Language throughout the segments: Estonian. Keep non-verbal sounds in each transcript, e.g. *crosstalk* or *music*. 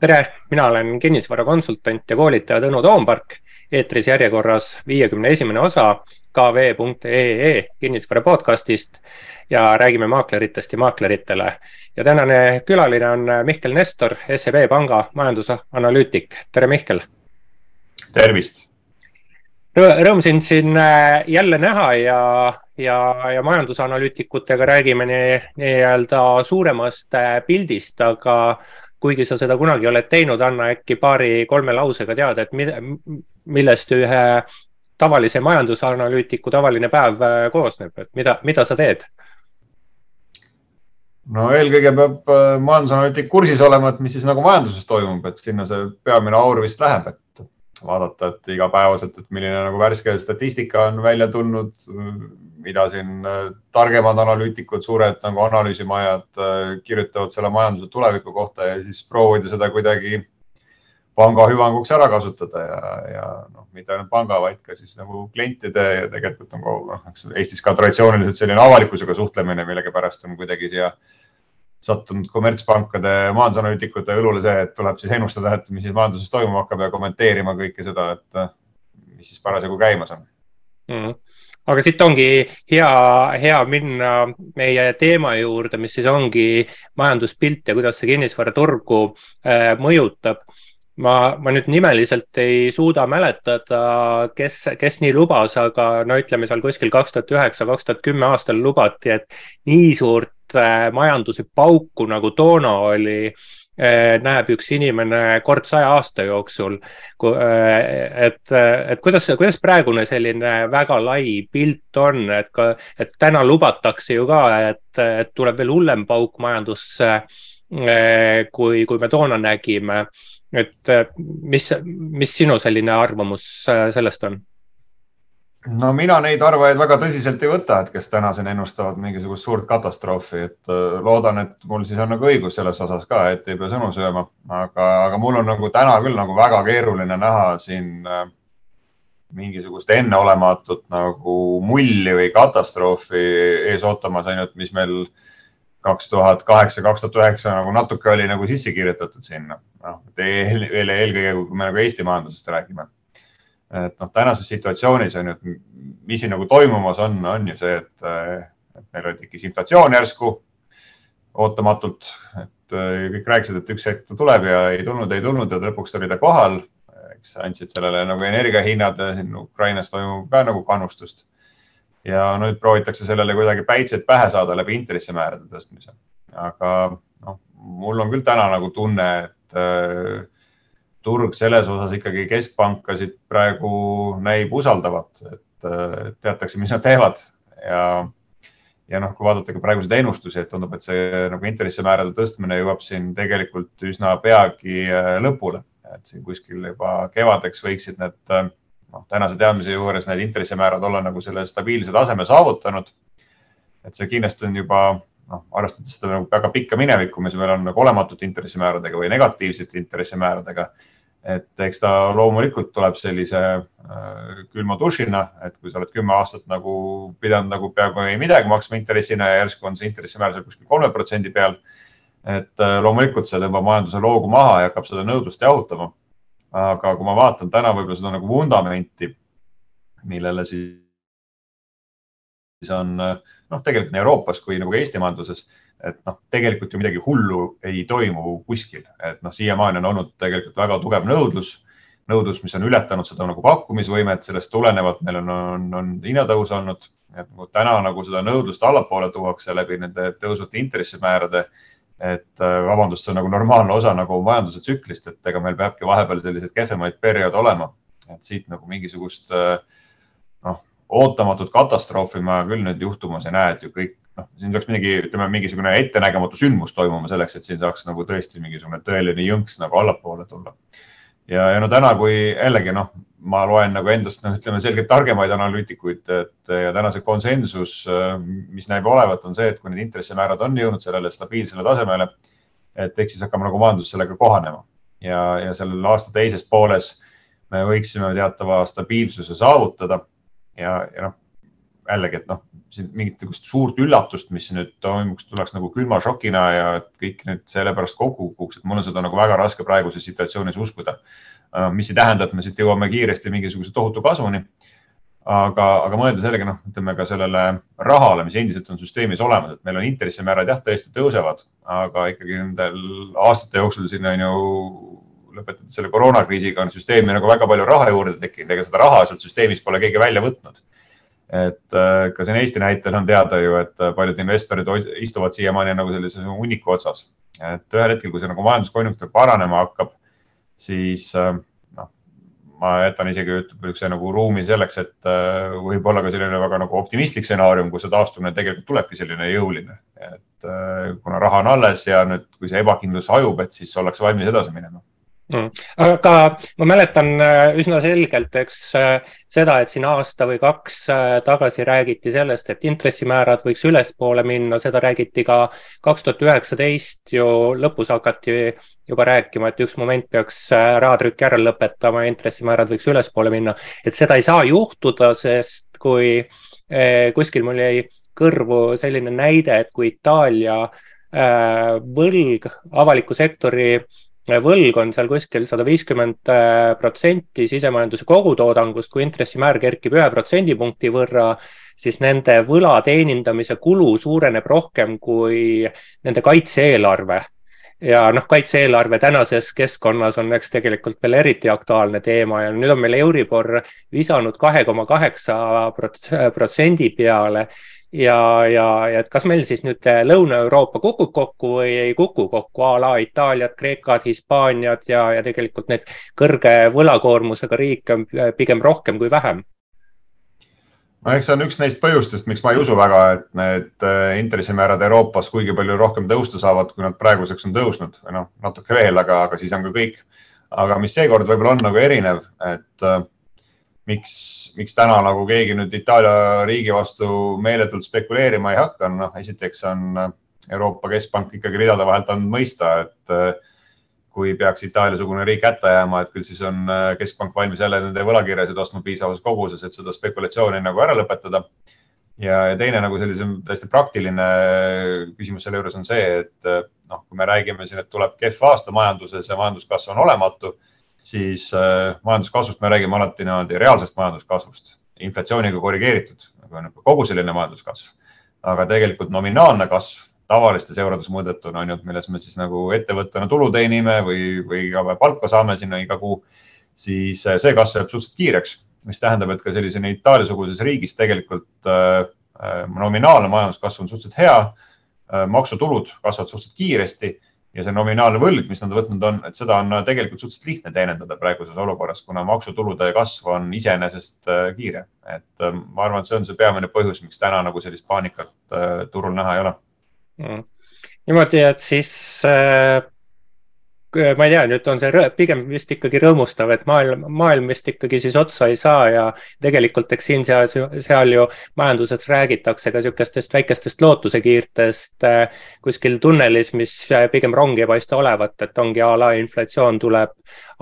tere, mina olen kinnisvarakonsultant ja koolitaja Tõnu Toompark. eetris järjekorras viiekümne esimene osa kv.ee kinnisvara podcastist ja räägime maakleritest ja maakleritele. ja tänane külaline on Mihkel Nestor, SEB Panga majandusanalüütik. tere, Mihkel. tervist. Rõõm sind siin äh, jälle näha ja, ja, ja majandusanalüütikutega räägime nii-öelda nii suuremast äh, pildist, aga kuigi sa seda kunagi oled teinud, anna äkki paari-kolme lausega teada, et mida, millest ühe tavalise majandusanalüütiku tavaline päev äh, koosneb, et mida, mida sa teed? no eelkõige peab äh, majandusanalüütik kursis olema, et mis siis nagu majanduses toimub, et sinna see peamine aur vist läheb, et vaadata, et igapäevaselt, et milline nagu värske statistika on välja tulnud, mida siin äh, targemad analüütikud, suured nagu analüüsimajad äh, kirjutavad selle majanduse tuleviku kohta ja siis proovida seda kuidagi panga hüvanguks ära kasutada ja, ja noh, mitte ainult panga, vaid ka siis nagu klientide ja tegelikult on noh, Eestis ka traditsiooniliselt selline avalikkusega suhtlemine millegipärast on kuidagi siia äh, sattunud kommertspankade majandusanalüütikute õlule see, et tuleb siis ennustada, et mis siis majanduses toimuma hakkab ja kommenteerima kõike seda, et äh, mis siis parasjagu käimas on mm. aga siit ongi hea, hea minna meie teema juurde, mis siis ongi majanduspilt ja kuidas see kinnisvaraturgu äh, mõjutab ma, ma nüüd nimeliselt ei suuda mäletada, kes, kes nii lubas, aga no ütleme seal kuskil kaks tuhat üheksa, kaks tuhat kümme aastal lubati, et nii suurt Äh, majanduse pauku, nagu toona oli, äh, näeb üks inimene kord saja aasta jooksul. Äh, et, et kuidas, kuidas praegune selline väga lai pilt on, et ka, et täna lubatakse ju ka, et, et tuleb veel hullem pauk majandusse, kui, kui me toona nägime. Et mis, mis sinu selline arvamus sellest on? no mina neid arvajaid väga tõsiselt ei võta, et kes täna siin ennustavad mingisugust suurt katastroofi, et äh, loodan, et mul siis on nagu õigus selles osas ka, et ei pea sõnu sööma, aga, aga mul on nagu täna küll nagu väga keeruline näha siin äh, mingisugust enneolematut nagu mulli või katastroofi ees ootamas ainult, mis meil kaks tuhat kaheksa, kaks tuhat üheksa nagu natuke oli nagu sisse kirjutatud sinna. noh, veel eelkõige, kui me nagu Eesti majandusest räägime et noh, tänases situatsioonis on ju, mis siin nagu toimumas on, on ju see, et, et meil tekkis inflatsioon järsku ootamatult, et kõik rääkisid, et üks hetk ta tuleb ja ei tulnud, ei tulnud ja lõpuks tuli ta kohal. eks andsid sellele nagu energiahinnad siin Ukrainas toimub ka nagu kannustust. Ja nüüd proovitakse sellele kuidagi päitsed pähe saada läbi intressimäärade tõstmise. aga noh, mul on küll täna nagu tunne, et turg selles osas ikkagi keskpankasid praegu näib usaldavat, et teatakse, mis nad teevad ja, ja noh, kui vaadata ka praeguseid ennustusi, et tundub, et see nagu intressimäärade tõstmine jõuab siin tegelikult üsna peagi äh, lõpule, et siin kuskil juba kevadeks võiksid need noh, tänase teadmise juures need intressimäärad olla nagu selle stabiilse taseme saavutanud. et see kindlasti on juba noh, arvestades seda nagu väga pikka minevikku, mis meil on nagu olematute intressimääradega või negatiivsete intressimääradega. et eks ta loomulikult tuleb sellise äh, külma dušina, et kui sa oled kümme aastat nagu pidanud nagu peaaegu ei midagi maksma intressina ja järsku on see intressimäär seal kuskil kolme protsendi peal. et äh, loomulikult see tõmbab majanduse loogu maha ja hakkab seda nõudlust jahutama. Aga kui ma vaatan täna võib-olla seda nagu vundamenti, millele siis siis on noh, tegelikult nii Euroopas kui nagu Eesti majanduses, et noh, tegelikult ju midagi hullu ei toimu kuskil, et noh, siiamaani on olnud tegelikult väga tugev nõudlus, nõudlus, mis on ületanud seda nagu pakkumisvõimet, sellest tulenevalt meil on, on, on hinnatõus olnud, et nagu täna nagu seda nõudlust allapoole tuuakse läbi nende tõusvate intressimäärade. Et vabandust, see on nagu normaalne osa nagu majanduse tsüklist, et ega meil peabki vahepeal selliseid kehvemaid perioode olema, et siit nagu mingisugust noh ootamatut katastroofi ma küll nüüd juhtumas ei näe, et ju kõik, noh, siin peaks midagi, ütleme, mingisugune ettenägematu sündmus toimuma selleks, et siin saaks nagu tõesti mingisugune tõeline jõnks nagu allapoole tulla. ja, ja no täna, kui jällegi noh, ma loen nagu endast, noh, ütleme selgelt targemaid analüütikuid, et ja täna see konsensus, mis näib olevat, on see, et kui need intressimäärad on jõudnud sellele stabiilsele tasemele, et eks siis hakkame nagu majandus sellega kohanema. Ja, ja sellel aasta teises pooles me võiksime teatava stabiilsuse saavutada. Ja, ja noh, jällegi, et noh, siin mingit niisugust suurt üllatust, mis nüüd toimuks, tuleks nagu külma šokina ja et kõik nüüd sellepärast kokku kukuks, et mul on seda nagu väga raske praeguses situatsioonis uskuda. Äh, mis ei tähenda, et me siit jõuame kiiresti mingisuguse tohutu kasvuni. aga, aga mõelda sellega, noh, ütleme ka sellele rahale, mis endiselt on süsteemis olemas, et meil on intressimäärad jah, tõesti tõusevad, aga ikkagi nendel aastate jooksul siin on ju lõpetades selle koroonakriisiga on süsteemi nagu väga palju raha juurde tekkinud, ega seda raha sealt süsteemist pole keegi välja võtnud et äh, ka siin Eesti näitel on teada ju, et äh, paljud investorid istuvad siiamaani nagu sellise hunniku otsas. et ühel hetkel, kui see nagu majanduskonjunktuur paranema hakkab, siis äh, noh, ma jätan isegi niisuguse nagu ruumi selleks, et võib olla ka selline väga nagu optimistlik stsenaarium, kus see taastumine tegelikult tulebki selline jõuline. et kuna raha on alles ja nüüd, kui see ebakindlus hajub, et siis ollakse valmis edasi minema Mm. aga ma mäletan äh, üsna selgelt, eks äh, seda, et siin aasta või kaks äh, tagasi räägiti sellest, et intressimäärad võiks ülespoole minna, seda räägiti ka kaks tuhat üheksateist ju lõpus hakati juba rääkima, et üks moment peaks rahatrükk ära lõpetama intressimäärad võiks ülespoole minna. et seda ei saa juhtuda, sest kui kuskil mul jäi kõrvu selline näide, et kui Itaalia võlg avaliku sektori võlg on seal kuskil sada viiskümmend protsenti sisemajanduse kogutoodangust, kui intressimäär kerkib ühe protsendipunkti võrra, siis nende võla teenindamise kulu suureneb rohkem kui nende kaitse-eelarve. Ja noh, kaitse-eelarve tänases keskkonnas on eks tegelikult veel eriti aktuaalne teema ja nüüd on meil Euribor visanud kahe koma kaheksa protsendi peale ja, ja, ja et kas meil siis nüüd äh, Lõuna-Euroopa kukub kokku või ei kuku kokku? A la Itaaliat, Kreekat, Hispaaniat ja, ja tegelikult neid kõrge võlakoormusega riike on äh, pigem rohkem kui vähem. No eks see on üks neist põhjustest, miks ma ei usu väga, et need äh, intressimäärad Euroopas kuigi palju rohkem tõusta saavad, kui nad praeguseks on tõusnud. Või noh, natuke veel, aga, aga siis on ka kõik. aga mis seekord võib-olla on nagu erinev, et miks, miks täna nagu keegi nüüd Itaalia riigi vastu meeletult spekuleerima ei hakka, noh, esiteks on Euroopa Keskpank ikkagi ridade vahelt andnud mõista, et eh, kui peaks Itaalia-sugune riik hätta jääma, et küll siis on eh, keskpank valmis jälle nende võlakirjasid ostma piisavas koguses, et seda spekulatsiooni nagu ära lõpetada. ja, ja teine nagu sellisem täiesti praktiline küsimus selle juures on see, et eh, noh, kui me räägime siin, et tuleb kehv aasta majanduses ja majanduskasv on olematu siis äh, majanduskasvust me räägime alati niimoodi reaalsest majanduskasvust, inflatsiooniga korrigeeritud, nagu kogu selline majanduskasv. aga tegelikult nominaalne kasv tavalistes eurodes mõõdetuna on ju, milles me siis nagu ettevõttena tulu teenime või, või ka palka saame sinna iga kuu, siis äh, see kasv jääb suhteliselt kiireks, mis tähendab, et ka sellisene Itaalia-suguses riigis tegelikult äh, äh, nominaalne majanduskasv on suhteliselt hea äh,. maksutulud kasvavad suhteliselt kiiresti ja see nominaalne võlg, mis nad võtnud on, et seda on tegelikult suhteliselt lihtne teenindada praeguses olukorras, kuna maksutulude kasv on iseenesest äh, kiire. et äh, ma arvan, et see on see peamine põhjus, miks täna nagu sellist paanikat äh, turul näha ei ole mm.. niimoodi, et siis äh ma ei tea, nüüd on see pigem vist ikkagi rõõmustav, et maailm, maailm vist ikkagi siis otsa ei saa ja tegelikult eks siin-seal, seal ju majanduses räägitakse ka niisugustest väikestest lootusekiirtest äh, kuskil tunnelis, mis pigem rongi ei paista olevat, et ongi a la inflatsioon tuleb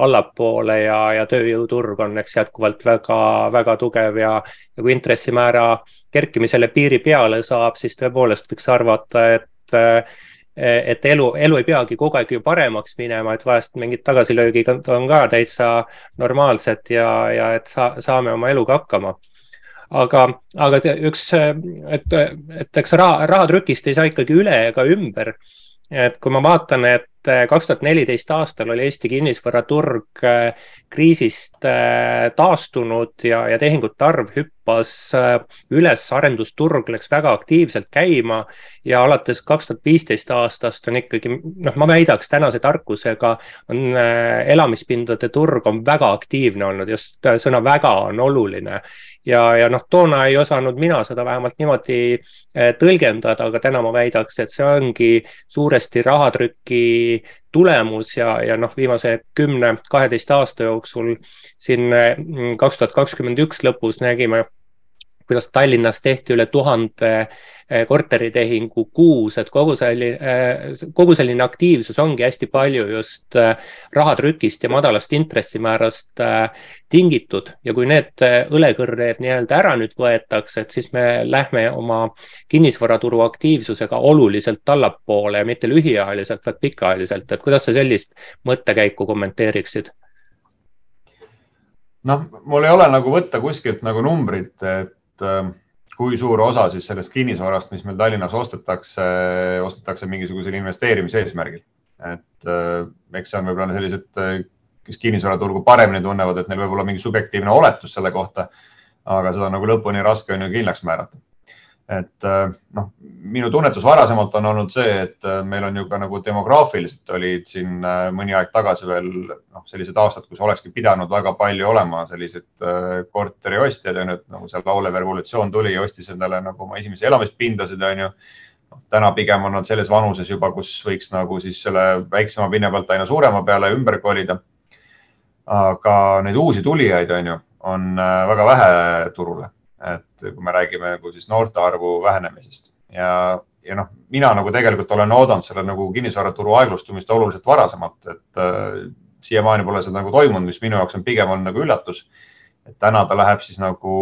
allapoole ja, ja tööjõuturg on eks jätkuvalt väga, väga tugev ja, ja kui intressimäära kerkimisele piiri peale saab, siis tõepoolest võiks arvata, et äh, et elu, elu ei peagi kogu aeg ju paremaks minema, et vahest mingid tagasilöögid on ka täitsa normaalsed ja, ja et sa, saame oma eluga hakkama. aga, aga üks, et, et eks raha, rahatrükist ei saa ikkagi üle ega ümber. et kui ma vaatan, et kaks tuhat neliteist aastal oli Eesti kinnisvaraturg kriisist taastunud ja, ja tehingute arv hüppas üles, arendusturg läks väga aktiivselt käima ja alates kaks tuhat viisteist aastast on ikkagi, noh, ma väidaks tänase tarkusega on äh, elamispindade turg on väga aktiivne olnud, just äh, sõna väga on oluline. ja, ja noh, toona ei osanud mina seda vähemalt niimoodi äh, tõlgendada, aga täna ma väidaks, et see ongi suuresti rahatrüki tulemus ja, ja noh, viimase kümne, kaheteist aasta jooksul siin kaks tuhat kakskümmend üks lõpus nägime kuidas Tallinnas tehti üle tuhande eh, korteritehingu kuus, et kogu selline, eh, kogu selline aktiivsus ongi hästi palju just eh, rahatrükist ja madalast intressimäärast tingitud ja kui need õlekõrred nii-öelda ära nüüd võetakse, et siis me lähme oma kinnisvaraturu aktiivsusega oluliselt allapoole ja mitte lühiajaliselt, vaid pikaajaliselt, et kuidas sa sellist mõttekäiku kommenteeriksid? noh, mul ei ole nagu võtta kuskilt nagu numbrit, et äh, kui suur osa siis sellest kinnisvarast, mis meil Tallinnas ostetakse, ostetakse mingisugusel investeerimise eesmärgil. et äh, eks see on võib-olla sellised, äh, kes kinnisvaraturgu paremini tunnevad, et neil võib olla mingi subjektiivne oletus selle kohta. aga seda on nagu lõpuni raske on ju kindlaks määrata et äh, noh, minu tunnetus varasemalt on olnud see, et äh, meil on ju ka nagu demograafiliselt olid siin äh, mõni aeg tagasi veel noh, sellised aastad, kus olekski pidanud väga palju olema selliseid korteriostjaid, on ju, et nagu seal laulev revolutsioon tuli ja ostis endale nagu oma esimesi elamispindasid, on ju. Noh, täna pigem on nad selles vanuses juba, kus võiks nagu siis selle väiksema pinna pealt aina suurema peale ümber kolida. aga neid uusi tulijaid, on ju, on väga vähe turule et kui me räägime nagu siis noorte arvu vähenemisest ja, ja noh, mina nagu tegelikult olen oodanud selle nagu kinnisvaraturu aeglustumist oluliselt varasemalt, et äh, siiamaani pole seda nagu toimunud, mis minu jaoks on pigem olnud nagu üllatus. et täna ta läheb siis nagu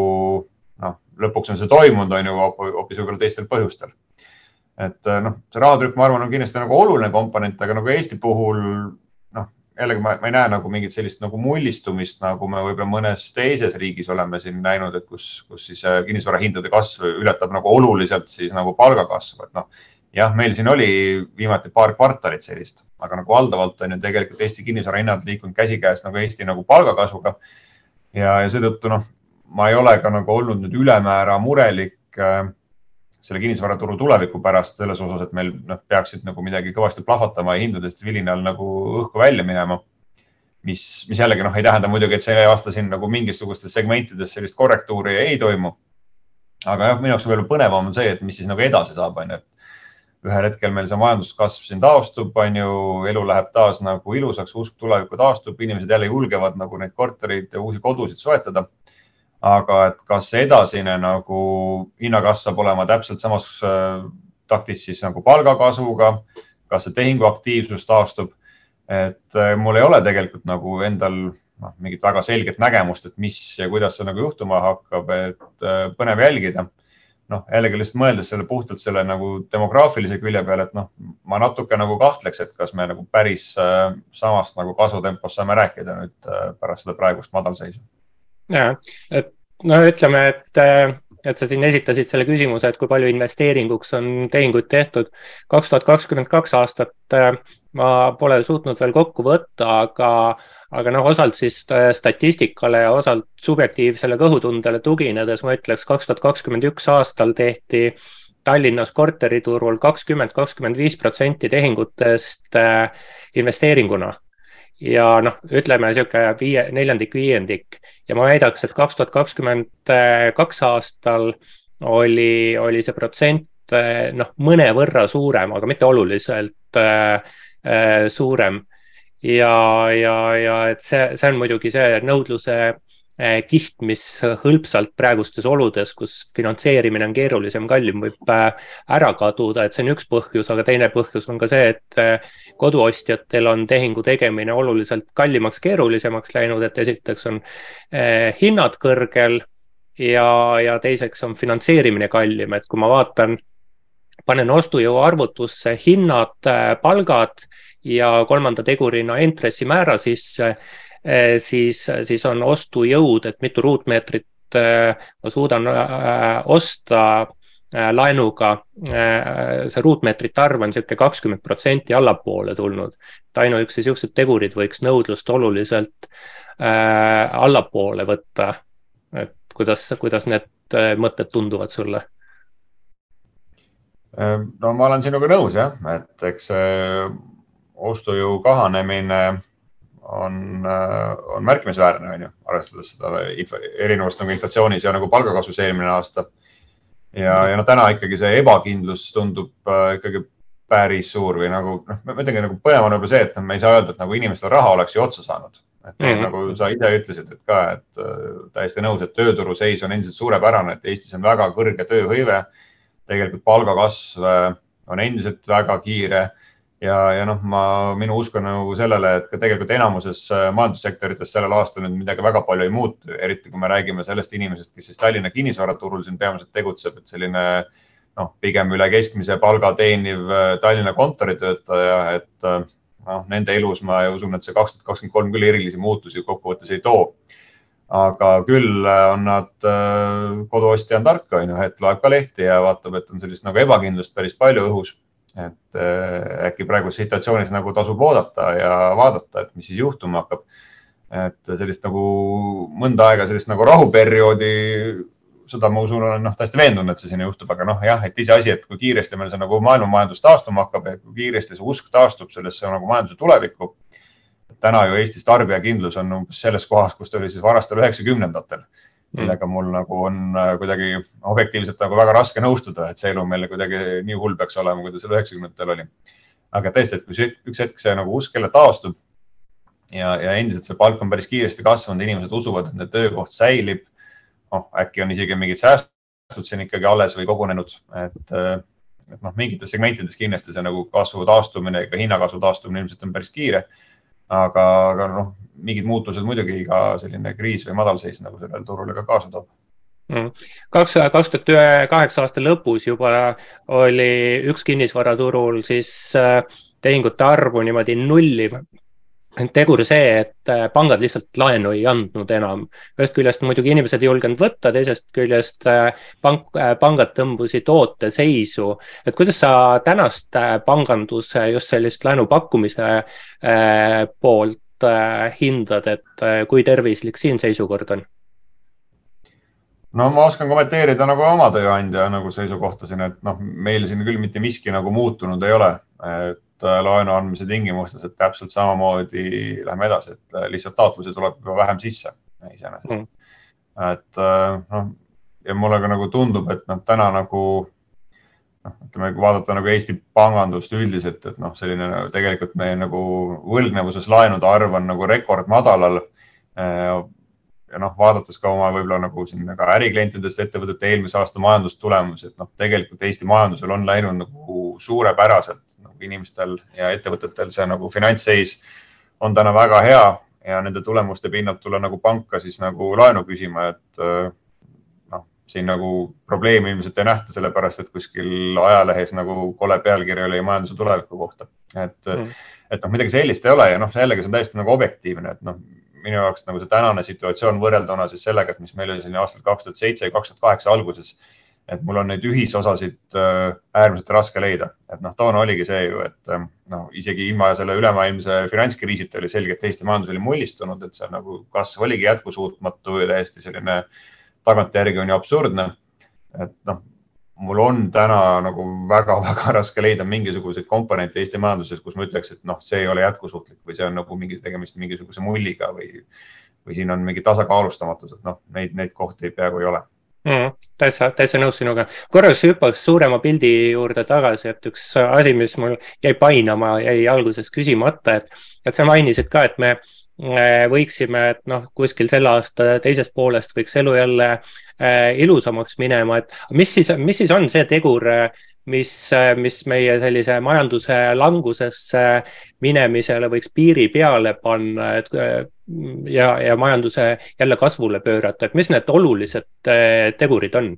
noh, lõpuks on see toimunud, on ju hoopis võib-olla teistel põhjustel. et äh, noh, see rahatrükk, ma arvan, on kindlasti nagu oluline komponent, aga nagu Eesti puhul jällegi ma, ma ei näe nagu mingit sellist nagu mullistumist, nagu me võib-olla mõnes teises riigis oleme siin näinud, et kus, kus siis äh, kinnisvarahindade kasv ületab nagu oluliselt siis nagu palgakasvu, et noh. jah, meil siin oli viimati paar kvartalit sellist, aga nagu valdavalt on ju tegelikult Eesti kinnisvarahinnad liikunud käsikäes nagu Eesti nagu palgakasvuga. ja, ja seetõttu noh, ma ei ole ka nagu olnud nüüd ülemäära murelik äh, selle kinnisvaraturu tuleviku pärast selles osas, et meil noh, peaksid nagu midagi kõvasti plahvatama ja hindadest vilinal nagu õhku välja minema. mis, mis jällegi noh, ei tähenda muidugi, et see aasta siin nagu mingisugustes segmentides sellist korrektuuri ei toimu. aga jah, minu jaoks võib-olla põnevam on see, et mis siis nagu edasi saab, on ju, et ühel hetkel meil see majanduskasv siin taastub, on ju, elu läheb taas nagu ilusaks, usk tulevikku taastub, inimesed jälle julgevad nagu neid korterid ja uusi kodusid soetada aga et kas edasine nagu hinnakasv saab olema täpselt samas äh, taktis siis nagu palgakasvuga, kas see tehinguaktiivsus taastub? et äh, mul ei ole tegelikult nagu endal noh, mingit väga selget nägemust, et mis ja kuidas see nagu juhtuma hakkab, et äh, põnev jälgida. noh, jällegi lihtsalt mõeldes selle puhtalt selle nagu demograafilise külje peale, et noh, ma natuke nagu kahtleks, et kas me nagu päris samast nagu kasvutempos saame rääkida nüüd pärast seda praegust madalseisu ja, et no ütleme, et, et sa siin esitasid selle küsimuse, et kui palju investeeringuks on tehinguid tehtud. kaks tuhat kakskümmend kaks aastat ma pole suutnud veel kokku võtta, aga, aga noh, osalt siis statistikale ja osalt subjektiivsele kõhutundele tuginedes ma ütleks, kaks tuhat kakskümmend üks aastal tehti Tallinnas korteriturul kakskümmend, kakskümmend viis protsenti tehingutest investeeringuna ja noh, ütleme niisugune viie, neljandik, viiendik ja ma väidaks, et kaks tuhat kakskümmend kaks aastal oli, oli see protsent noh, mõnevõrra suurem, aga mitte oluliselt äh, suurem. ja, ja, ja et see, see on muidugi see nõudluse kiht, mis hõlpsalt praegustes oludes, kus finantseerimine on keerulisem, kallim, võib äh, ära kaduda, et see on üks põhjus, aga teine põhjus on ka see, et äh, koduostjatel on tehingu tegemine oluliselt kallimaks, keerulisemaks läinud, et esiteks on eh, hinnad kõrgel ja, ja teiseks on finantseerimine kallim, et kui ma vaatan, panen ostujõu arvutusse hinnad, eh, palgad ja kolmanda tegurina intressimäära sisse, eh, siis, siis on ostujõud, et mitu ruutmeetrit ma suudan osta Äh, laenuga see ruutmeetrite arv on niisugune kakskümmend protsenti allapoole tulnud. et ainuüksi niisugused tegurid võiks nõudlust oluliselt allapoole võtta. et kuidas, kuidas need mõtted tunduvad sulle? no ma olen sinuga nõus jah, et eks ostujõu kahanemine on, on märkimisväärne, on ju, arvestades seda erinevust nagu inflatsioonis ja nagu palgakasvus eelmine aasta ja, ja noh, täna ikkagi see ebakindlus tundub äh, ikkagi päris suur või nagu noh, ma ütlengi nagu põnev on võib-olla see, et noh, me ei saa öelda, et nagu inimestel raha oleks ju otsa saanud. et mm -hmm. nagu sa ise ütlesid, et ka, et äh, täiesti nõus, et tööturu seis on endiselt suurepärane, et Eestis on väga kõrge tööhõive. tegelikult palgakasv äh, on endiselt väga kiire ja, ja noh, ma, minu usk on nagu sellele, et ka tegelikult enamuses äh, majandussektorites sellel aastal nüüd midagi väga palju ei muutu, eriti kui me räägime sellest inimesest, kes siis Tallinna kinnisvaraturul siin peamiselt tegutseb, et selline noh, pigem üle keskmise palga teeniv äh, Tallinna kontoritöötaja, et äh, noh, nende elus ma usun, et see kaks tuhat kakskümmend kolm küll erilisi muutusi kokkuvõttes ei too. Aga küll on nad koduostja on tark, on ju, et loeb ka lehti ja vaatab, et on sellist nagu ebakindlust päris palju õhus et äh, äkki praeguses situatsioonis nagu tasub oodata ja vaadata, et mis siis juhtuma hakkab. et sellist nagu mõnda aega sellist nagu rahuperioodi, seda ma usun, olen noh, täiesti veendunud, et see sinna juhtub, aga noh, jah, et iseasi, et kui kiiresti meil see nagu maailmamajandus taastuma hakkab ja kui kiiresti see usk taastub sellesse nagu majanduse tulevikku. täna ju Eestis tarbijakindlus on umbes selles kohas, kus ta oli siis varastel üheksakümnendatel. Millega mul nagu on äh, kuidagi objektiivselt nagu väga raske nõustuda, et see elu meil kuidagi nii hull peaks olema, kui ta seal üheksakümnendatel oli. aga tõesti, et kui üks hetk see nagu usk jälle taastub ja, ja endiselt see palk on päris kiiresti kasvanud, inimesed usuvad, et nende töökoht säilib. noh, äkki on isegi mingid säästud siin ikkagi alles või kogunenud, et, äh, et noh, mingites segmentides kindlasti see nagu kasvu taastumine, ka hinnakasvu taastumine ilmselt on päris kiire aga, aga noh, mingid muutused muidugi iga selline kriis või madalseis nagu sellele turule ka kaasa toob mm. kaks, kaks tuhat kaheksa aasta lõpus juba oli üks kinnisvaraturul siis äh, tehingute arvu niimoodi nulliv tegur see, et äh, pangad lihtsalt laenu ei andnud enam. ühest küljest muidugi inimesed ei julgenud võtta, teisest küljest äh, pank, äh, pangad tõmbusid oote seisu. et kuidas sa tänast panganduse just sellist laenu pakkumise poolt hindad, et kui tervislik siin seisukord on? no ma oskan kommenteerida nagu oma tööandja nagu seisukohta siin, et noh, meil siin küll mitte miski nagu muutunud ei ole, et laenu andmise tingimustes, et täpselt samamoodi läheme edasi, et äh, lihtsalt taotlusi tuleb juba vähem sisse iseenesest mm.. et äh, noh, ja mulle ka nagu tundub, et noh, täna nagu noh, ütleme, kui vaadata nagu Eesti pangandust üldiselt, et noh, selline tegelikult meie nagu võlgnevuses laenude arv on nagu rekordmadalal. Ja noh, vaadates ka oma võib-olla nagu siin ka äriklientidest ettevõtete eelmise aasta majandustulemusi, et noh, tegelikult Eesti majandusel on läinud nagu suurepäraselt inimestel ja ettevõtetel see nagu finantsseis on täna väga hea ja nende tulemuste pinnalt tulla nagu panka siis nagu laenu küsima, et äh, noh, siin nagu probleemi ilmselt ei nähta, sellepärast et kuskil ajalehes nagu kole pealkiri oli majanduse tuleviku kohta. et mm., et noh, midagi sellist ei ole ja noh, jällegi see on täiesti nagu objektiivne, et noh, minu jaoks nagu see tänane situatsioon võrrelduna siis sellega, et mis meil oli siin aastal kaks tuhat seitse kaks tuhat kaheksa alguses et mul on neid ühisosasid äh, äärmiselt raske leida, et noh, toona oligi see ju, et äh, noh, isegi ilma selle ülemaailmse finantskriisita oli selge, et Eesti majandus oli mullistunud, et see nagu kasv oligi jätkusuutmatu ja täiesti selline tagantjärgi on ju absurdne. et noh, mul on täna nagu väga-väga *laughs* raske leida mingisuguseid komponente Eesti majanduses, kus ma ütleks, et noh, see ei ole jätkusuutlik või see on nagu mingi tegemist mingisuguse mulliga või, või siin on mingi tasakaalustamatus, et noh, neid, neid kohti peaaegu ei ole mm,. täitsa, täitsa nõus sinuga. korraks hüppaks suurema pildi juurde tagasi, et üks asi, mis mul jäi painama, jäi alguses küsimata, et, et sa mainisid ka, et me võiksime, et noh, kuskil selle aasta teisest poolest võiks elu jälle äh, ilusamaks minema, et mis siis, mis siis on see tegur äh,, mis, mis meie sellise majanduse langusesse minemisele võiks piiri peale panna, et ja, ja majanduse jälle kasvule pöörata, et mis need olulised tegurid on?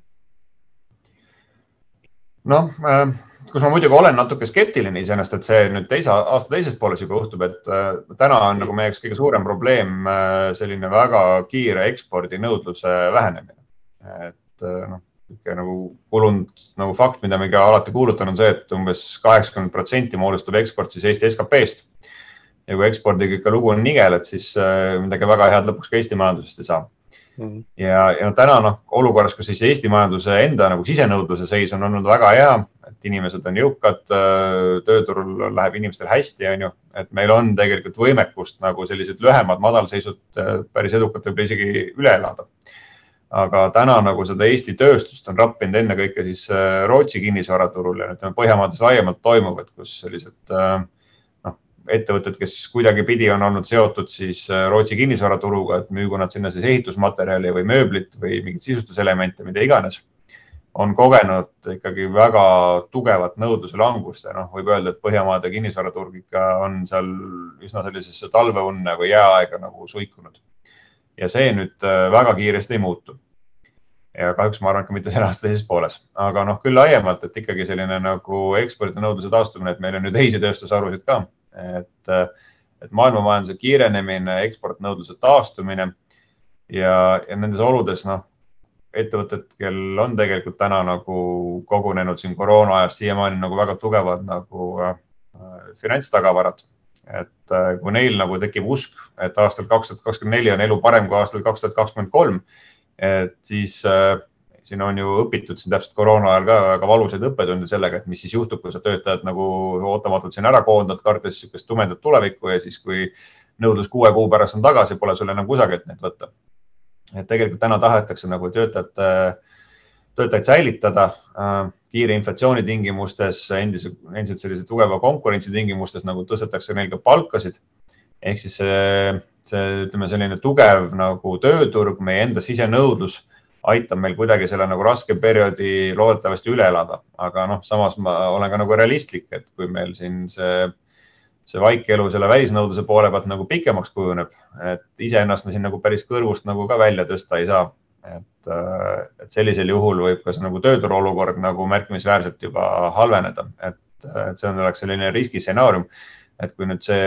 noh, äh, kus ma muidugi olen natuke skeptiline iseenesest, et see nüüd teise aasta teises pooles juba juhtub, et äh, täna on nagu meie jaoks kõige suurem probleem äh, selline väga kiire ekspordinõudluse vähenemine. et noh niisugune nagu kulunud nagu fakt, mida me ka alati kuulutan, on see, et umbes kaheksakümmend protsenti moodustab eksport siis Eesti SKP-st. ja kui ekspordiga ikka lugu on nigel, et siis äh, midagi väga head lõpuks ka Eesti majandusest ei saa mm. ja, ja täna noh, olukorras, kus siis Eesti majanduse enda nagu sisenõudluse seis on olnud väga hea, et inimesed on jõukad, äh, tööturul läheb inimestel hästi, on ju, et meil on tegelikult võimekust nagu sellised lühemad madalseisud äh, päris edukalt võib-olla isegi üle elada aga täna nagu seda Eesti tööstust on rappinud ennekõike siis äh, Rootsi kinnisvaraturul ja ütleme Põhjamaades laiemalt toimuvad, kus sellised äh, ettevõtted, kes kuidagipidi on olnud seotud siis Rootsi kinnisvaraturuga, et müügu nad sinna siis ehitusmaterjali või mööblit või mingeid sisustuselemente, mida iganes on kogenud ikkagi väga tugevat nõudluse langust ja noh, võib öelda, et Põhjamaade kinnisvaraturg ikka on seal üsna sellisesse talveunne või jääaega nagu suikunud. ja see nüüd äh, väga kiiresti ei muutu. ja kahjuks ma arvan, et ka mitte selle aasta teises pooles, aga noh, küll laiemalt, et ikkagi selline nagu ekspordinõudluse taastumine, et meil on ju teisi tööstusharusid ka, et, et maailmamajanduse kiirenemine, eksportnõudluse taastumine ja, ja nendes oludes, noh ettevõtted, kel on tegelikult täna nagu kogunenud siin koroona ajast siiamaani nagu väga tugevad nagu äh, finantstagavarad. et äh, kui neil nagu tekib usk, et aastal kaks tuhat kakskümmend neli on elu parem kui aastal kaks tuhat kakskümmend kolm, et siis äh, siin on ju õpitud siin täpselt koroona ajal ka väga valusaid õppetunde sellega, et mis siis juhtub, kui sa töötajad nagu ootamatult siin ära koondad, kartes niisugust tumedat tulevikku ja siis, kui nõudlus kuue kuu pärast on tagasi, pole sul enam kusagilt neid võtta et tegelikult täna tahetakse nagu töötajate, töötajaid säilitada äh, kiire inflatsiooni tingimustes, endise, endiselt sellise tugeva konkurentsi tingimustes nagu tõstetakse neil ka palkasid. ehk siis see, see, ütleme, selline tugev nagu tööturg, meie enda sisenõudlus aitab meil kuidagi selle nagu raske perioodi loodetavasti üle elada, aga noh, samas ma olen ka nagu realistlik, et kui meil siin see see vaikelu selle välisnõudluse poole pealt nagu pikemaks kujuneb, et iseennast me siin nagu päris kõrvust nagu ka välja tõsta ei saa. et, äh, et sellisel juhul võib ka see nagu tööturu olukord nagu märkimisväärselt juba halveneda, et, et see on, oleks selline riskistsenaarium. et kui nüüd see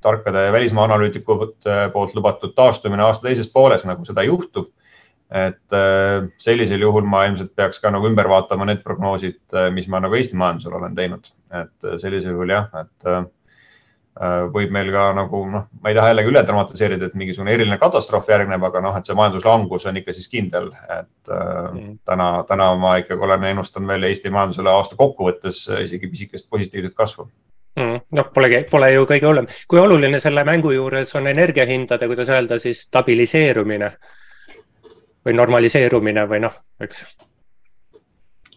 tarkade välismaa analüütikute poolt lubatud taastumine aasta teises pooles nagu seda juhtub et äh, sellisel juhul ma ilmselt peaks ka nagu ümber vaatama need prognoosid, äh, mis ma nagu Eesti majandusel olen teinud, et äh, sellisel juhul jah, et võib meil ka nagu noh, ma ei taha jällegi üle dramatiseerida, et mingisugune eriline katastroof järgneb, aga noh, et see majanduslangus on ikka siis kindel, et mm. täna, täna ma ikkagi olen ennustanud välja Eesti majandusele aasta kokkuvõttes isegi pisikest positiivset kasvu mm,. noh, polegi, pole ju kõige hullem. kui oluline selle mängu juures on energiahindade, kuidas öelda siis stabiliseerumine või normaliseerumine või noh, eks.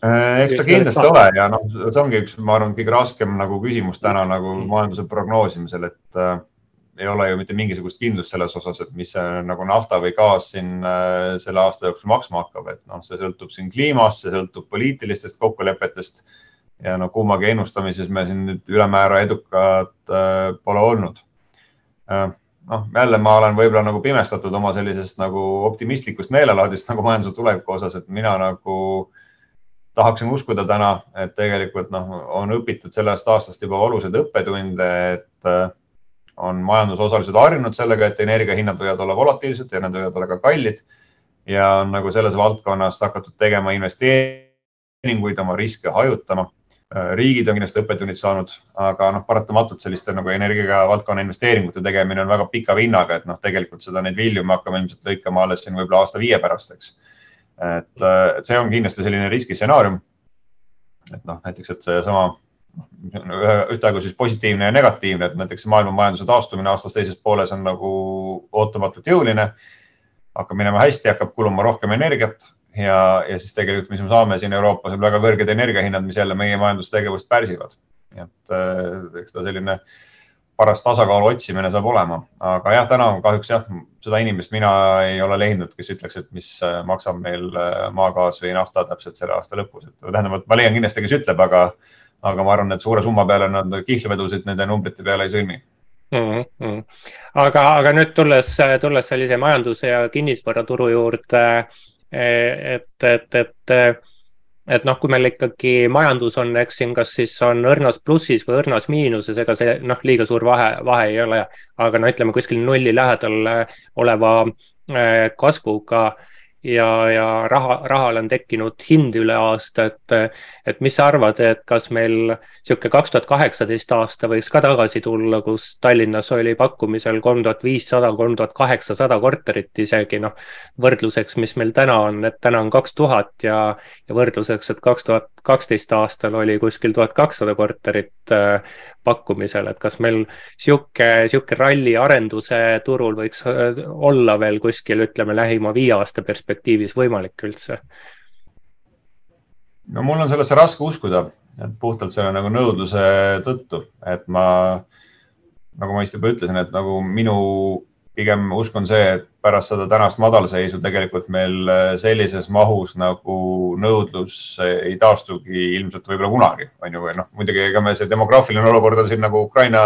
Eks ta kindlasti ole ja noh, see ongi üks, ma arvan, kõige raskem nagu küsimus täna nagu majanduse prognoosimisel, et äh, ei ole ju mitte mingisugust kindlust selles osas, et mis see nagu nafta või gaas siin äh, selle aasta jooksul maksma hakkab, et noh, see sõltub siin kliimast, see sõltub poliitilistest kokkulepetest ja no kummagi ennustamises me siin nüüd ülemäära edukad äh, pole olnud. Äh, noh, jälle ma olen võib-olla nagu pimestatud oma sellisest nagu optimistlikust meelelaadist *laughs* nagu majanduse tuleviku osas, et mina nagu tahaksin uskuda täna, et tegelikult noh, on õpitud sellest aastast juba valusaid õppetunde, et äh, on majandusosalised harjunud sellega, et energiahinnad võivad olla volatiilsed ja need võivad olla ka kallid. ja on nagu selles valdkonnas hakatud tegema investeeringuid, oma riske hajutama riigid on kindlasti õppetunnid saanud, aga noh, paratamatult selliste nagu energiavaldkonna investeeringute tegemine on väga pika vinnaga, et noh, tegelikult seda, neid vilju me hakkame ilmselt lõikama alles siin võib-olla aasta-viie pärast, eks. et, äh, et see on kindlasti selline riskistsenaarium. et noh, näiteks, et seesama ühtaegu siis positiivne ja negatiivne, et näiteks maailma majanduse taastumine aastas teises pooles on nagu ootamatult jõuline. hakkab minema hästi, hakkab kuluma rohkem energiat ja, ja siis tegelikult, mis me saame siin Euroopas, on väga kõrged energiahinnad, mis jälle meie majandustegevust pärsivad. et äh, eks ta selline paras tasakaalu otsimine saab olema, aga jah, täna kahjuks jah, seda inimest mina ei ole leidnud, kes ütleks, et mis äh, maksab meil äh, maagaas või nafta täpselt selle aasta lõpus, et tähendab, ma leian kindlasti, kes ütleb, aga, aga ma arvan, et suure summa peale nad kihlvedusid nende numbrite peale ei sõlmi mm. -hmm. aga, aga nüüd tulles, tulles sellise majanduse ja kinnisvaraturu juurde et, et, et, et noh, kui meil ikkagi majandus on, eks siin, kas siis on õrnas plussis või õrnas miinuses, ega see noh, liiga suur vahe, vahe ei ole. aga no ütleme kuskil nulli lähedal oleva eh, kasvuga ja, ja raha, rahal on tekkinud hind üle aasta, et, et mis sa arvad, et kas meil niisugune kaks tuhat kaheksateist aasta võiks ka tagasi tulla, kus Tallinnas oli pakkumisel kolm tuhat viissada, kolm tuhat kaheksasada korterit isegi noh, võrdluseks, mis meil täna on, et täna on kaks tuhat ja, ja võrdluseks, et kaks tuhat kaksteist aastal oli kuskil tuhat kakssada korterit äh, pakkumisel, et kas meil sihuke, sihuke ralli arenduse turul võiks äh, olla veel kuskil, ütleme, lähima viie aasta perspektiivis võimalik üldse? no mul on sellesse raske uskuda, et puhtalt selle nagu nõudluse tõttu, et ma nagu ma vist juba ütlesin, et nagu minu pigem usk on see, et pärast seda tänast madalseisu tegelikult meil äh, sellises mahus nagu nõudlus ei taastugi ilmselt võib-olla kunagi, on ju, või noh, muidugi ega me see demograafiline olukord on siin nagu Ukraina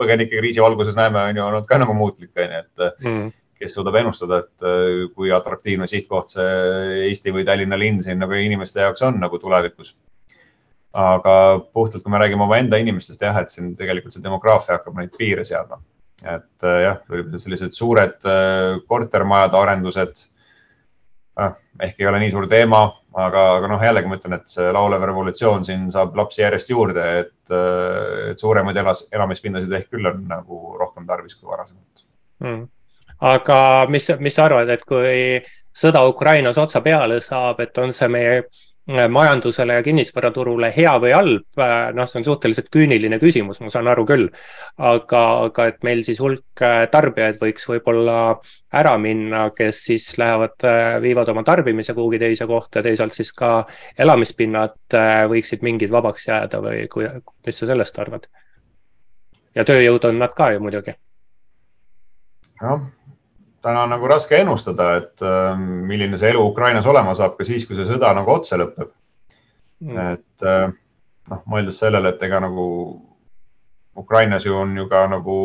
põgenike kriisi valguses näeme, on ju, olnud ka nagu muutlik, on ju, et mm. Kes suudab ennustada, et äh, kui atraktiivne sihtkoht see Eesti või Tallinna linn siin nagu inimeste jaoks on nagu tulevikus. Aga puhtalt, kui me räägime omaenda inimestest, jah, et siin tegelikult see demograafia hakkab neid piire seadma. Et äh, jah, sellised suured äh, kortermajade arendused. Ah, ehk ei ole nii suur teema, aga, aga noh, jällegi ma ütlen, et see laulev revolutsioon siin saab lapsi järjest juurde, et, et suuremaid elas, elamispindasid ehk küll on nagu rohkem tarvis kui varasemalt. Mm.. Aga mis, mis sa arvad, et kui sõda Ukrainas otsa peale saab, et on see meie Äh, majandusele ja kinnisvaraturule hea või halb, äh, noh, see on suhteliselt küüniline küsimus, ma saan aru küll. aga, aga et meil siis hulk äh, tarbijaid võiks võib-olla ära minna, kes siis lähevad, viivad oma tarbimise kuhugi teise kohta teisalt siis ka elamispinnad võiksid mingid vabaks jääda või kui, mis sa sellest arvad? ja tööjõud on nad ka ju muidugi. jah täna on nagu raske ennustada, et äh, milline see elu Ukrainas olema saab ka siis, kui see sõda nagu otsa lõpeb. Mm.. et äh, noh, mõeldes sellele, et ega nagu Ukrainas ju on ju ka nagu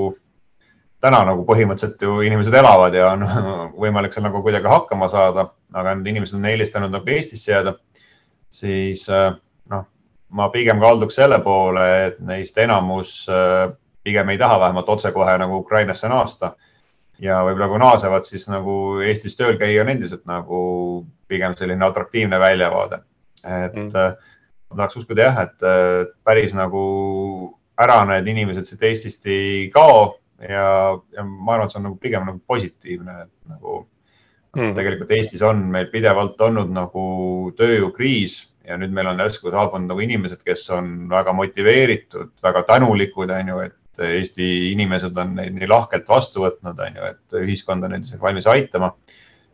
täna nagu põhimõtteliselt ju inimesed elavad ja on *laughs* võimalik seal nagu kuidagi hakkama saada, aga need inimesed on eelistanud nagu Eestisse jääda, siis äh, noh, ma pigem kalduks selle poole, et neist enamus pigem ei taha vähemalt otsekohe nagu Ukrainasse naasta ja võib-olla kui naasevad, siis nagu Eestis tööl käia on endiselt nagu pigem selline atraktiivne väljavaade. et mm. Äh, ma tahaks uskuda jah, et päris nagu ära need inimesed siit Eestist ei kao ja, ja ma arvan, et see on nagu pigem nagu positiivne, et nagu mm. tegelikult Eestis on meil pidevalt olnud nagu tööjõukriis ja nüüd meil on järsku saabunud nagu inimesed, kes on väga motiveeritud, väga tänulikud, on ju, et Eesti inimesed on neid nii lahkelt vastu võtnud, on ju, et ühiskond on neid valmis aitama.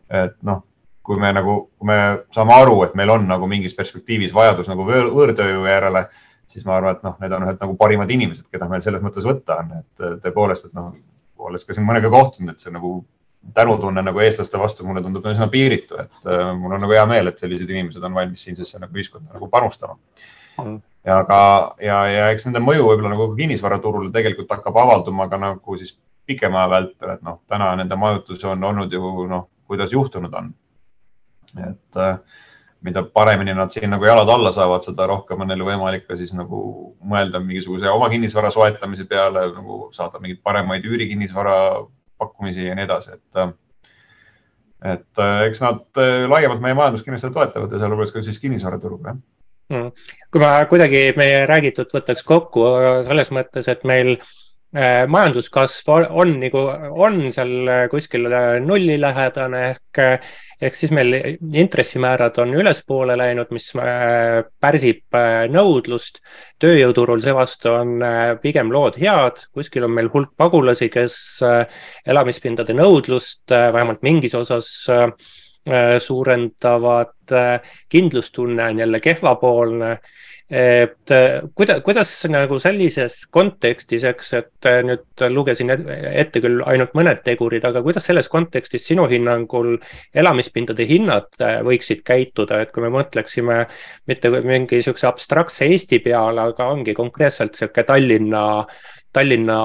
et noh, kui me nagu, kui me saame aru, et meil on nagu mingis perspektiivis vajadus nagu võõr, võõrtööjõu järele, siis ma arvan, et noh, need on ühed nagu parimad inimesed, keda meil selles mõttes võtta on, et tõepoolest, et noh, olles ka siin mõnega kohtunud, et see nagu tänutunne nagu eestlaste vastu mulle tundub üsna piiritu, et äh, mul on nagu hea meel, et sellised inimesed on valmis siinsesse nagu ühiskonda nagu panustama mm ja ka, ja, ja eks nende mõju võib-olla nagu kinnisvaraturul tegelikult hakkab avalduma ka nagu siis pikema aja vältel, et noh, täna nende majutus on olnud ju noh, kuidas juhtunud on. et äh, mida paremini nad siin nagu jalad alla saavad, seda rohkem on neil võimalik ka siis nagu mõelda mingisuguse oma kinnisvara soetamise peale, nagu saada mingeid paremaid üürikinnisvara pakkumisi ja nii edasi, et äh, et äh, eks nad laiemalt meie majandust kindlasti toetavad ja sealhulgas ka siis kinnisvaraturgu, jah. Kui ma kuidagi meie räägitut võtaks kokku selles mõttes, et meil äh, majanduskasv on, nagu, on seal kuskil nullilähedane ehk, ehk siis meil intressimäärad on ülespoole läinud, mis äh, pärsib äh, nõudlust. tööjõuturul seevastu on pigem lood head, kuskil on meil hulk pagulasi, kes elamispindade nõudlust vähemalt mingis osas Äh, suurendavad, äh, kindlustunne on jälle kehvapoolne. et äh, kuidas, kuidas nagu sellises kontekstis, eks, et nüüd lugesin ette küll ainult mõned tegurid, aga kuidas selles kontekstis sinu hinnangul elamispindade hinnad võiksid käituda, et kui me mõtleksime mitte mingi niisuguse abstraktse Eesti peale, aga ongi konkreetselt niisugune Tallinna Tallinna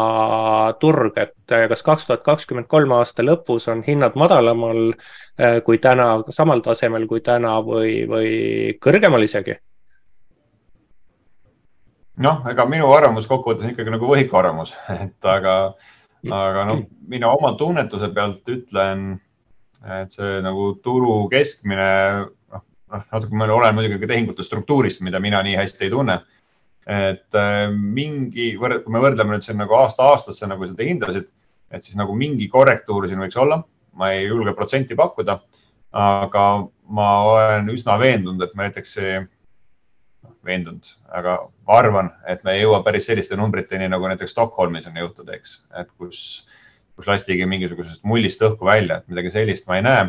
turg, et eh, kas kaks tuhat kakskümmend kolm aasta lõpus on hinnad madalamal eh, kui täna, samal tasemel kui täna või, või kõrgemal isegi? noh, ega minu arvamus kokkuvõttes on ikkagi nagu võhikarvamus, *laughs* et aga, aga noh, mina oma tunnetuse pealt ütlen, et see nagu turu keskmine, noh, noh natuke ma olen muidugi ka tehingute struktuurist, mida mina nii hästi ei tunne et äh, mingi, kui me võrdleme nüüd siin nagu aasta aastasse nagu seda hindasid, et siis nagu mingi korrektuur siin võiks olla. ma ei julge protsenti pakkuda, aga ma olen üsna veendunud, et me näiteks, noh, veendunud, aga ma arvan, et me ei jõua päris selliste numbriteni, nagu näiteks Stockholmis on jõutud, eks, et kus, kus lastigi mingisugusest mullist õhku välja, et midagi sellist ma ei näe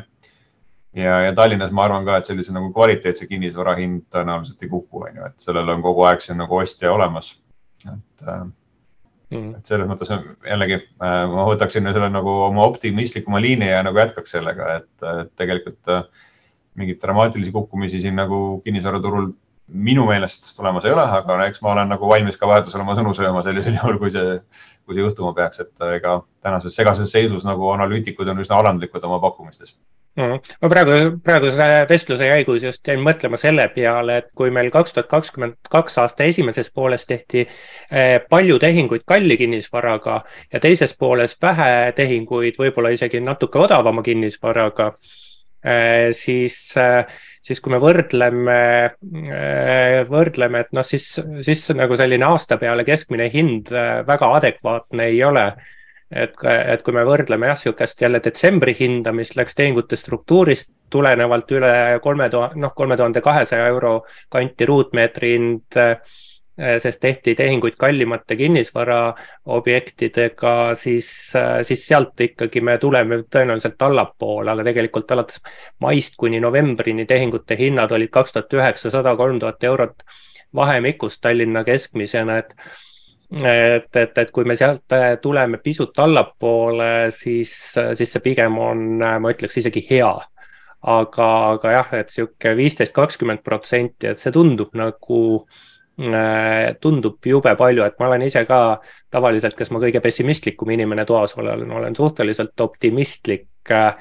ja, ja Tallinnas ma arvan ka, et sellise nagu kvaliteetse kinnisvara hind tõenäoliselt ei kuku, on ju, et sellel on kogu aeg siin nagu ostja olemas. et, äh, mm.. et selles mõttes jällegi ma võtaksin selle nagu oma optimistlikuma liini ja nagu jätkaks sellega, et tegelikult mingeid dramaatilisi kukkumisi siin nagu kinnisvaraturul minu meelest tulemas ei ole, aga eks ma olen nagu valmis ka vahetusel oma sõnu sööma sellisel *laughs* juhul, kui see, kui see juhtuma peaks, et ega tänases segases seisus nagu analüütikud on üsna alandlikud oma pakkumistes. Ma praegu, praeguse vestluse käigus just jäin mõtlema selle peale, et kui meil kaks tuhat kakskümmend kaks aasta esimeses pooles tehti eh, palju tehinguid kalli kinnisvaraga ja teises pooles vähe tehinguid, võib-olla isegi natuke odavama kinnisvaraga, eh, siis äh, siis kui me võrdleme, võrdleme, et noh, siis, siis nagu selline aasta peale keskmine hind väga adekvaatne ei ole. Et, et kui me võrdleme jah, sihukest jälle detsembri hinda, mis läks tehingute struktuurist tulenevalt üle kolme tuhande, noh, kolme tuhande kahesaja euro kanti ruutmeetri hind Äh, sest tehti tehinguid kallimate kinnisvaraobjektidega, siis, äh, siis sealt ikkagi me tuleme tõenäoliselt allapoole, aga tegelikult alates maist kuni novembrini tehingute hinnad olid kaks tuhat üheksasada, kolm tuhat eurot vahemikus Tallinna keskmisena, et et, et, et kui me sealt äh, tuleme pisut allapoole, siis, siis see pigem on, ma ütleks isegi hea aga, aga jah, et sihuke viisteist, kakskümmend protsenti, et see tundub nagu äh, Äh, tundub jube palju, et ma olen ise ka tavaliselt, kes ma kõige pessimistlikum inimene toas olen, olen suhteliselt optimistlik. Äh,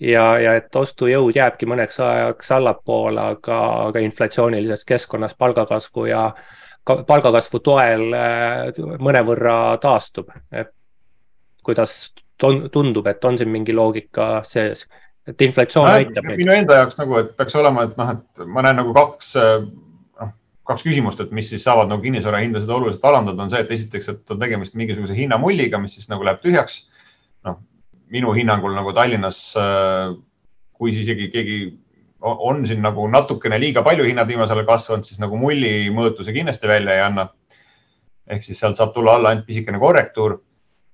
ja, ja et ostujõud jääbki mõneks ajaks allapoole, aga, aga inflatsioonilises keskkonnas palgakasvu ja palgakasvu toel äh, mõnevõrra taastub, et kuidas tundub, et on siin mingi loogika sees, et inflatsioon aitab meid? minu enda jaoks nagu, et peaks olema, et noh, et ma näen nagu kaks kaks küsimust, et mis siis saavad nagu kinnisvara hindasid oluliselt alandada, on see, et esiteks, et on tegemist mingisuguse hinnamulliga, mis siis nagu läheb tühjaks. noh, minu hinnangul nagu Tallinnas, äh, kui siis isegi keegi on siin nagu natukene liiga palju hinnad viimasel ajal kasvanud, siis nagu mulli mõõtuse kindlasti välja ei anna. ehk siis sealt saab tulla alla ainult pisikene korrektuur.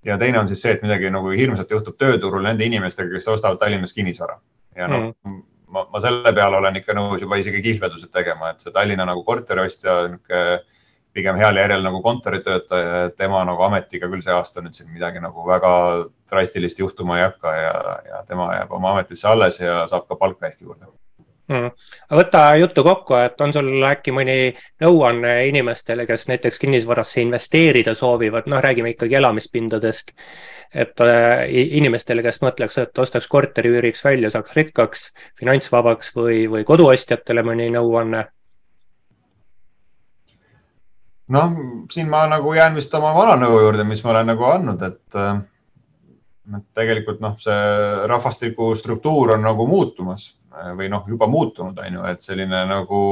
ja teine on siis see, et midagi nagu hirmsat juhtub tööturul nende inimestega, kes ostavad Tallinnas kinnisvara ja noh mm ma, ma selle peale olen ikka nõus juba isegi kihlvedused tegema, et see Tallinna nagu korteriostja, niisugune pigem heal järjel nagu kontoritöötaja, tema nagu ametiga küll see aasta nüüd siin midagi nagu väga drastilist juhtuma ei hakka ja, ja tema jääb oma ametisse alles ja saab ka palka ehk juurde mm.. võta juttu kokku, et on sul äkki mõni nõuanne inimestele, kes näiteks kinnisvarasse investeerida soovivad, noh, räägime ikkagi elamispindadest. et äh, inimestele, kes mõtleks, et ostaks korteri üüriks välja, saaks rikkaks, finantsvabaks või, või koduostjatele mõni nõuanne? noh, siin ma nagu jään vist oma vana nõu juurde, mis ma olen nagu andnud, et äh, et tegelikult noh, see rahvastiku struktuur on nagu muutumas või noh, juba muutunud, on ju, et selline nagu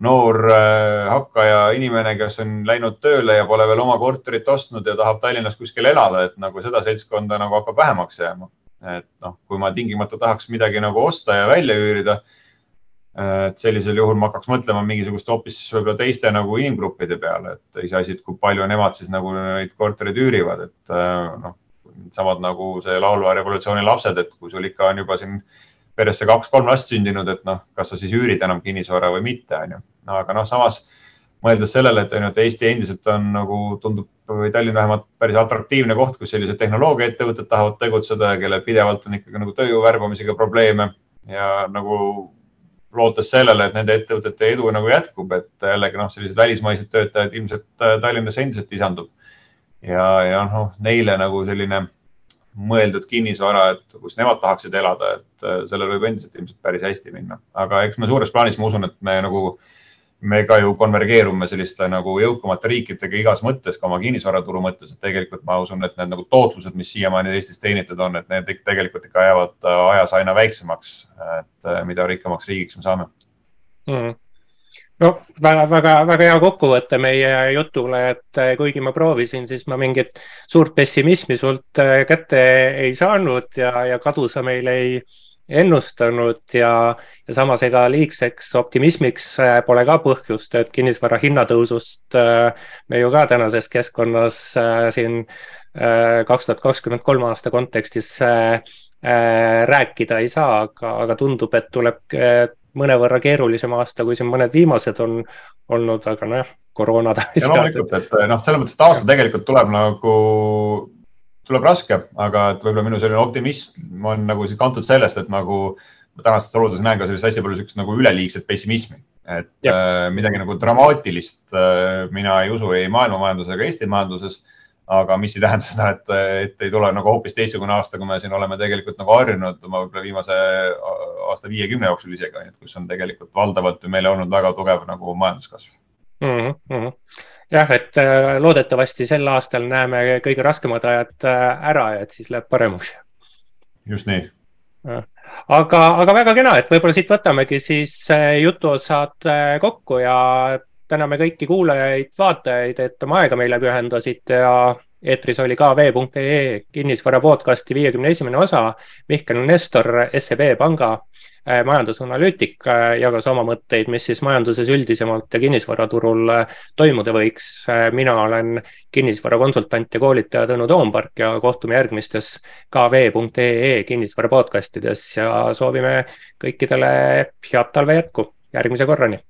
noor äh, hakkaja inimene, kes on läinud tööle ja pole veel oma korterit ostnud ja tahab Tallinnas kuskil elada, et nagu seda seltskonda nagu hakkab vähemaks jääma. et noh, kui ma tingimata tahaks midagi nagu osta ja välja üürida, et sellisel juhul ma hakkaks mõtlema mingisugust hoopis võib-olla teiste nagu inimgruppide peale, et iseasi, et kui palju nemad siis nagu neid korterid üürivad, et äh, noh, samad nagu see laulva revolutsiooni lapsed, et kui sul ikka on juba siin äh, peresse kaks-kolm last sündinud, et noh, kas sa siis üürid enam kinnisvara või mitte, on ju. aga noh, samas mõeldes sellele, et on ju, et Eesti endiselt on nagu tundub või Tallinn vähemalt päris atraktiivne koht, kus sellised tehnoloogiaettevõtted tahavad tegutseda ja kellel pidevalt on ikkagi nagu tööjõu värbamisega probleeme ja nagu lootes sellele, et nende ettevõtete edu nagu jätkub, et jällegi noh, sellised välismaised töötajad ilmselt Tallinnasse endiselt lisandub. ja, ja noh, neile nagu selline mõeldud kinnisvara, et kus nemad tahaksid elada, et äh, sellel võib endiselt ilmselt päris hästi minna. aga eks me suures plaanis, ma usun, et me nagu, me ka ju konvergeerume selliste nagu jõukamate riikidega igas mõttes, ka oma kinnisvaraturu mõttes, et tegelikult ma usun, et need nagu tootlused, mis siiamaani Eestis teenitud on, et need tegelikult ikka jäävad äh, ajas aina väiksemaks. et äh, mida rikkamaks riigiks me saame mm no väga, väga, väga hea kokkuvõte meie jutule, et eh, kuigi ma proovisin, siis ma mingit suurt pessimismi sult eh, kätte ei saanud ja, ja kadu sa meile ei ennustanud ja, ja samas ega liigseks optimismiks eh, pole ka põhjust, et kinnisvara hinnatõusust me ju ka tänases keskkonnas siin kaks tuhat kakskümmend kolm aasta kontekstis rääkida ei saa, aga, aga tundub, et tuleb mõnevõrra keerulisem aasta, kui siin mõned viimased on olnud, aga nojah, koroona ja loomulikult, et noh, selles mõttes, et aasta tegelikult tuleb nagu, tuleb raske, aga et võib-olla minu selline optimism on nagu kantud sellest, et nagu ma tänastes oludes näen ka sellist hästi palju siukest nagu üleliigset pessimismi, et ja. äh, midagi nagu dramaatilist äh, mina ei usu ei maailma majanduses ega Eesti majanduses aga mis ei tähenda seda, et, et ei tule nagu hoopis teistsugune aasta, kui me siin oleme tegelikult nagu harjunud oma võib-olla viimase aasta viiekümne jooksul isegi, kus on tegelikult valdavalt ju meil olnud väga tugev nagu majanduskasv mm. -hmm. jah, et äh, loodetavasti sel aastal näeme kõige raskemad ajad äh, ära ja et siis läheb paremaks. just nii aga, aga väga kena, et võib-olla siit võtamegi siis äh, jutuosad kokku ja täname kõiki kuulajaid-vaatajaid, et oma aega meile pühendasite ja eetris oli ka vee.ee kinnisvara podcasti viiekümne esimene osa. Mihkel Nestor, SEB panga äh, majandusanalüütik, äh, jagas oma mõtteid, mis siis majanduses üldisemalt ja kinnisvaraturul äh, toimuda võiks. mina olen kinnisvarakonsultant ja koolitaja Tõnu Toompark ja kohtume järgmistes kv.ee kinnisvara podcastides ja soovime kõikidele head talve jätku. järgmise korrani